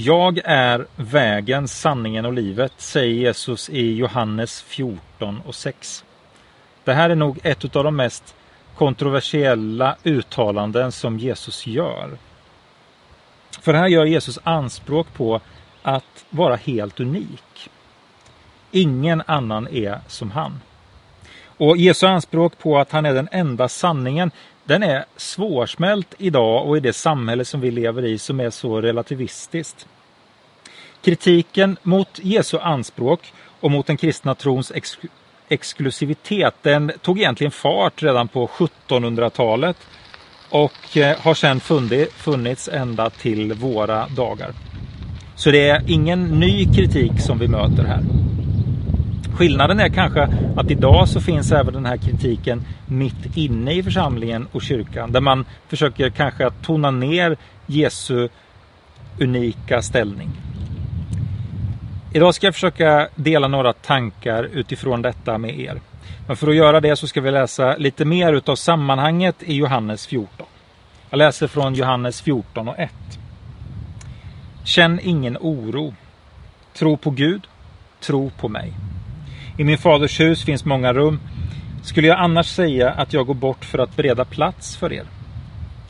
Jag är vägen, sanningen och livet, säger Jesus i Johannes 14 och 6. Det här är nog ett av de mest kontroversiella uttalanden som Jesus gör. För här gör Jesus anspråk på att vara helt unik. Ingen annan är som han. Och Jesu anspråk på att han är den enda sanningen, den är svårsmält idag och i det samhälle som vi lever i som är så relativistiskt. Kritiken mot Jesu anspråk och mot den kristna trons ex exklusivitet, den tog egentligen fart redan på 1700-talet och eh, har sedan funnits ända till våra dagar. Så det är ingen ny kritik som vi möter här. Skillnaden är kanske att idag så finns även den här kritiken mitt inne i församlingen och kyrkan där man försöker kanske att tona ner Jesu unika ställning. Idag ska jag försöka dela några tankar utifrån detta med er. Men för att göra det så ska vi läsa lite mer utav sammanhanget i Johannes 14. Jag läser från Johannes 14 och 1. Känn ingen oro. Tro på Gud, tro på mig. I min faders hus finns många rum. Skulle jag annars säga att jag går bort för att bereda plats för er?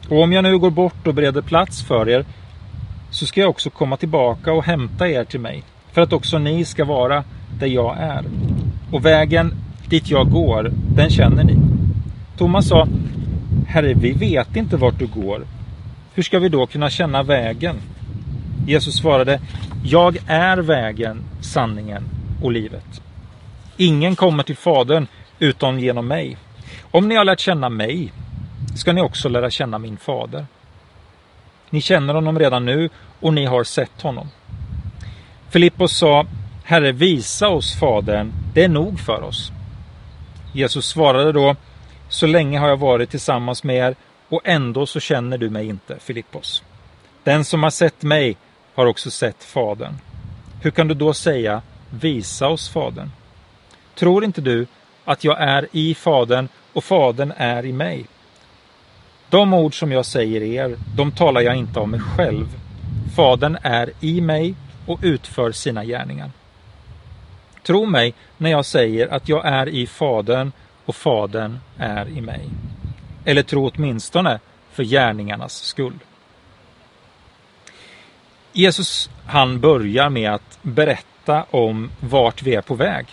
Och om jag nu går bort och bereder plats för er så ska jag också komma tillbaka och hämta er till mig för att också ni ska vara där jag är. Och vägen dit jag går, den känner ni. Thomas sa, Herre, vi vet inte vart du går. Hur ska vi då kunna känna vägen? Jesus svarade, Jag är vägen, sanningen och livet. Ingen kommer till Fadern utom genom mig. Om ni har lärt känna mig ska ni också lära känna min fader. Ni känner honom redan nu och ni har sett honom. Filippos sa, Herre, visa oss Fadern, det är nog för oss. Jesus svarade då, så länge har jag varit tillsammans med er och ändå så känner du mig inte, Filippos. Den som har sett mig har också sett Fadern. Hur kan du då säga, visa oss Fadern? Tror inte du att jag är i Fadern och Fadern är i mig? De ord som jag säger er, de talar jag inte om mig själv. Fadern är i mig och utför sina gärningar. Tro mig när jag säger att jag är i Fadern och Fadern är i mig. Eller tro åtminstone för gärningarnas skull. Jesus han börjar med att berätta om vart vi är på väg.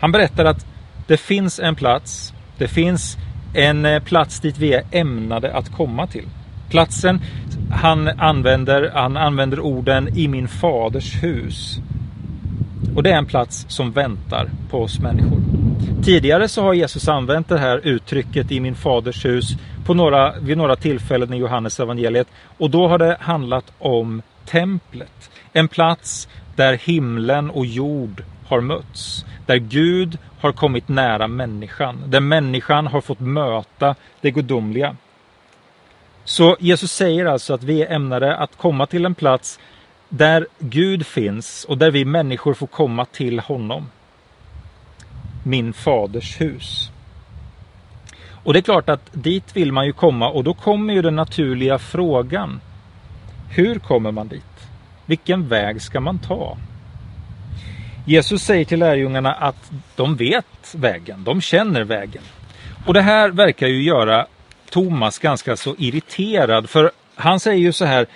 Han berättar att det finns en plats, det finns en eh, plats dit vi är ämnade att komma till. Platsen han använder, han använder orden i min faders hus. Och det är en plats som väntar på oss människor. Tidigare så har Jesus använt det här uttrycket i min faders hus på några, vid några tillfällen i Johannes evangeliet och då har det handlat om templet. En plats där himlen och jord har mötts. Där Gud har kommit nära människan. Där människan har fått möta det gudomliga. Så Jesus säger alltså att vi är ämnade att komma till en plats där Gud finns och där vi människor får komma till honom. Min faders hus. Och det är klart att dit vill man ju komma och då kommer ju den naturliga frågan. Hur kommer man dit? Vilken väg ska man ta? Jesus säger till lärjungarna att de vet vägen, de känner vägen. Och det här verkar ju göra Thomas ganska så irriterad för han säger ju så här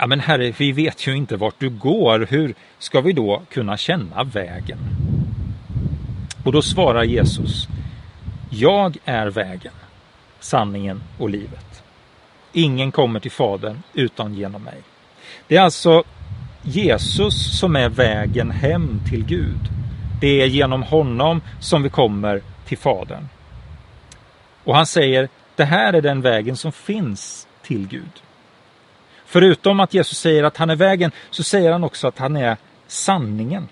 Ja men herre, vi vet ju inte vart du går. Hur ska vi då kunna känna vägen? Och då svarar Jesus Jag är vägen, sanningen och livet. Ingen kommer till Fadern utan genom mig. Det är alltså Jesus som är vägen hem till Gud. Det är genom honom som vi kommer till Fadern. Och han säger, det här är den vägen som finns till Gud. Förutom att Jesus säger att han är vägen så säger han också att han är sanningen.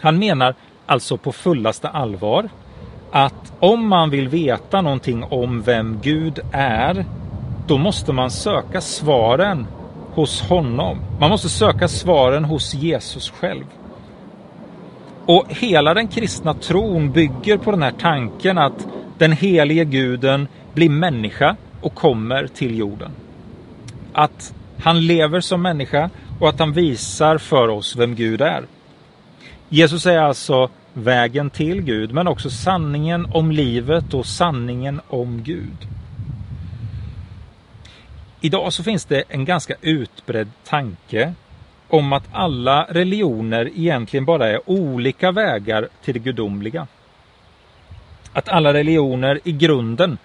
Han menar alltså på fullaste allvar att om man vill veta någonting om vem Gud är, då måste man söka svaren hos honom. Man måste söka svaren hos Jesus själv. Och hela den kristna tron bygger på den här tanken att den helige guden blir människa och kommer till jorden. Att Han lever som människa och att han visar för oss vem Gud är. Jesus är alltså vägen till Gud men också sanningen om livet och sanningen om Gud. Idag så finns det en ganska utbredd tanke om att alla religioner egentligen bara är olika vägar till det gudomliga. Att alla religioner i grunden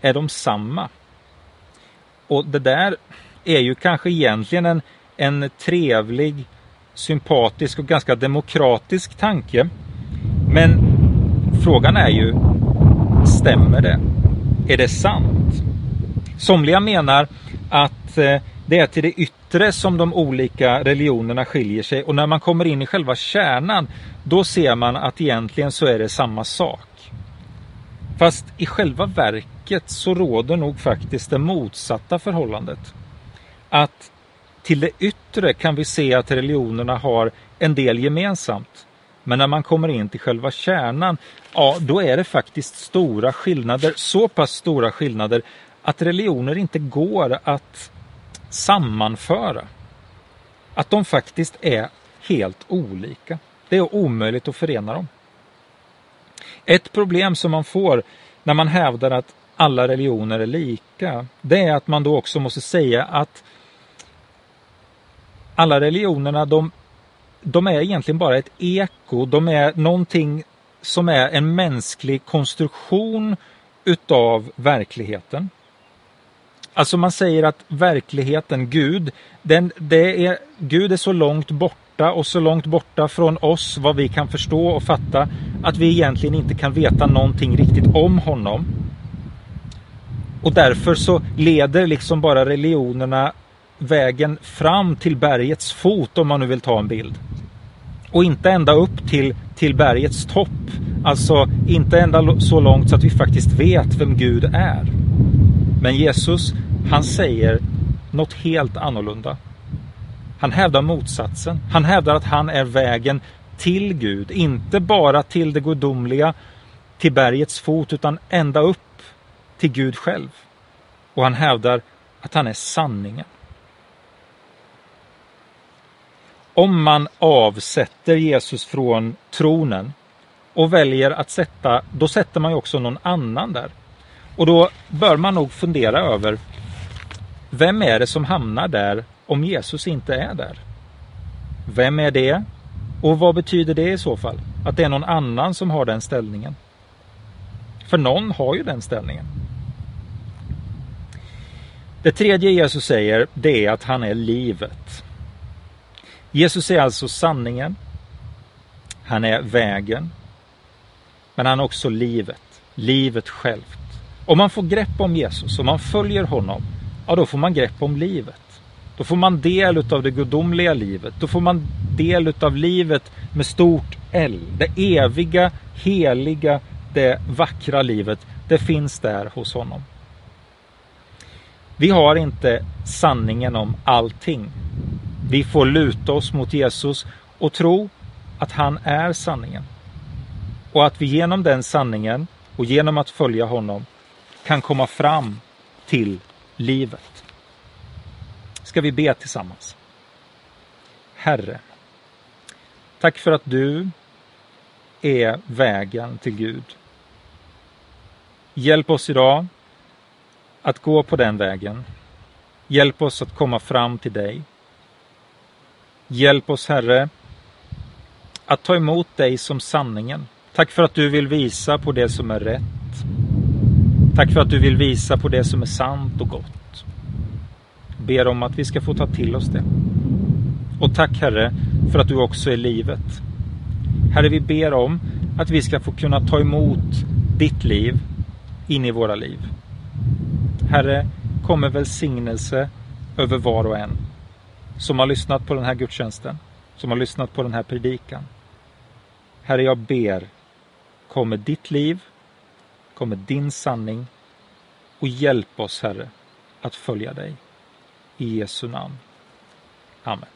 är de samma. Och det där är ju kanske egentligen en, en trevlig, sympatisk och ganska demokratisk tanke. Men frågan är ju, stämmer det? Är det sant? Somliga menar att eh, det är till det yttre som de olika religionerna skiljer sig och när man kommer in i själva kärnan då ser man att egentligen så är det samma sak. Fast i själva verket så råder nog faktiskt det motsatta förhållandet. Att till det yttre kan vi se att religionerna har en del gemensamt. Men när man kommer in till själva kärnan, ja då är det faktiskt stora skillnader, så pass stora skillnader att religioner inte går att sammanföra. Att de faktiskt är helt olika. Det är omöjligt att förena dem. Ett problem som man får när man hävdar att alla religioner är lika, det är att man då också måste säga att alla religionerna, de, de är egentligen bara ett eko. De är någonting som är en mänsklig konstruktion utav verkligheten. Alltså man säger att verkligheten, Gud, den, det är, Gud är så långt borta och så långt borta från oss vad vi kan förstå och fatta att vi egentligen inte kan veta någonting riktigt om honom. Och därför så leder liksom bara religionerna vägen fram till bergets fot om man nu vill ta en bild. Och inte ända upp till, till bergets topp. Alltså inte ända så långt så att vi faktiskt vet vem Gud är. Men Jesus, han säger något helt annorlunda. Han hävdar motsatsen. Han hävdar att han är vägen till Gud, inte bara till det gudomliga, till bergets fot, utan ända upp till Gud själv. Och han hävdar att han är sanningen. Om man avsätter Jesus från tronen och väljer att sätta, då sätter man ju också någon annan där. Och då bör man nog fundera över vem är det som hamnar där om Jesus inte är där? Vem är det? Och vad betyder det i så fall? Att det är någon annan som har den ställningen? För någon har ju den ställningen. Det tredje Jesus säger, det är att han är livet. Jesus är alltså sanningen. Han är vägen. Men han är också livet. Livet självt. Om man får grepp om Jesus, om man följer honom, ja då får man grepp om livet. Då får man del av det gudomliga livet. Då får man del av livet med stort L. Det eviga, heliga, det vackra livet. Det finns där hos honom. Vi har inte sanningen om allting. Vi får luta oss mot Jesus och tro att han är sanningen. Och att vi genom den sanningen och genom att följa honom kan komma fram till livet. Ska vi be tillsammans? Herre, tack för att du är vägen till Gud. Hjälp oss idag att gå på den vägen. Hjälp oss att komma fram till dig. Hjälp oss, Herre, att ta emot dig som sanningen. Tack för att du vill visa på det som är rätt. Tack för att du vill visa på det som är sant och gott. Ber om att vi ska få ta till oss det. Och tack Herre för att du också är livet. Herre, vi ber om att vi ska få kunna ta emot ditt liv in i våra liv. Herre, kom med välsignelse över var och en som har lyssnat på den här gudstjänsten, som har lyssnat på den här predikan. Herre, jag ber, kom med ditt liv, kommer din sanning och hjälp oss, Herre, att följa dig. I Jesu namn. Amen.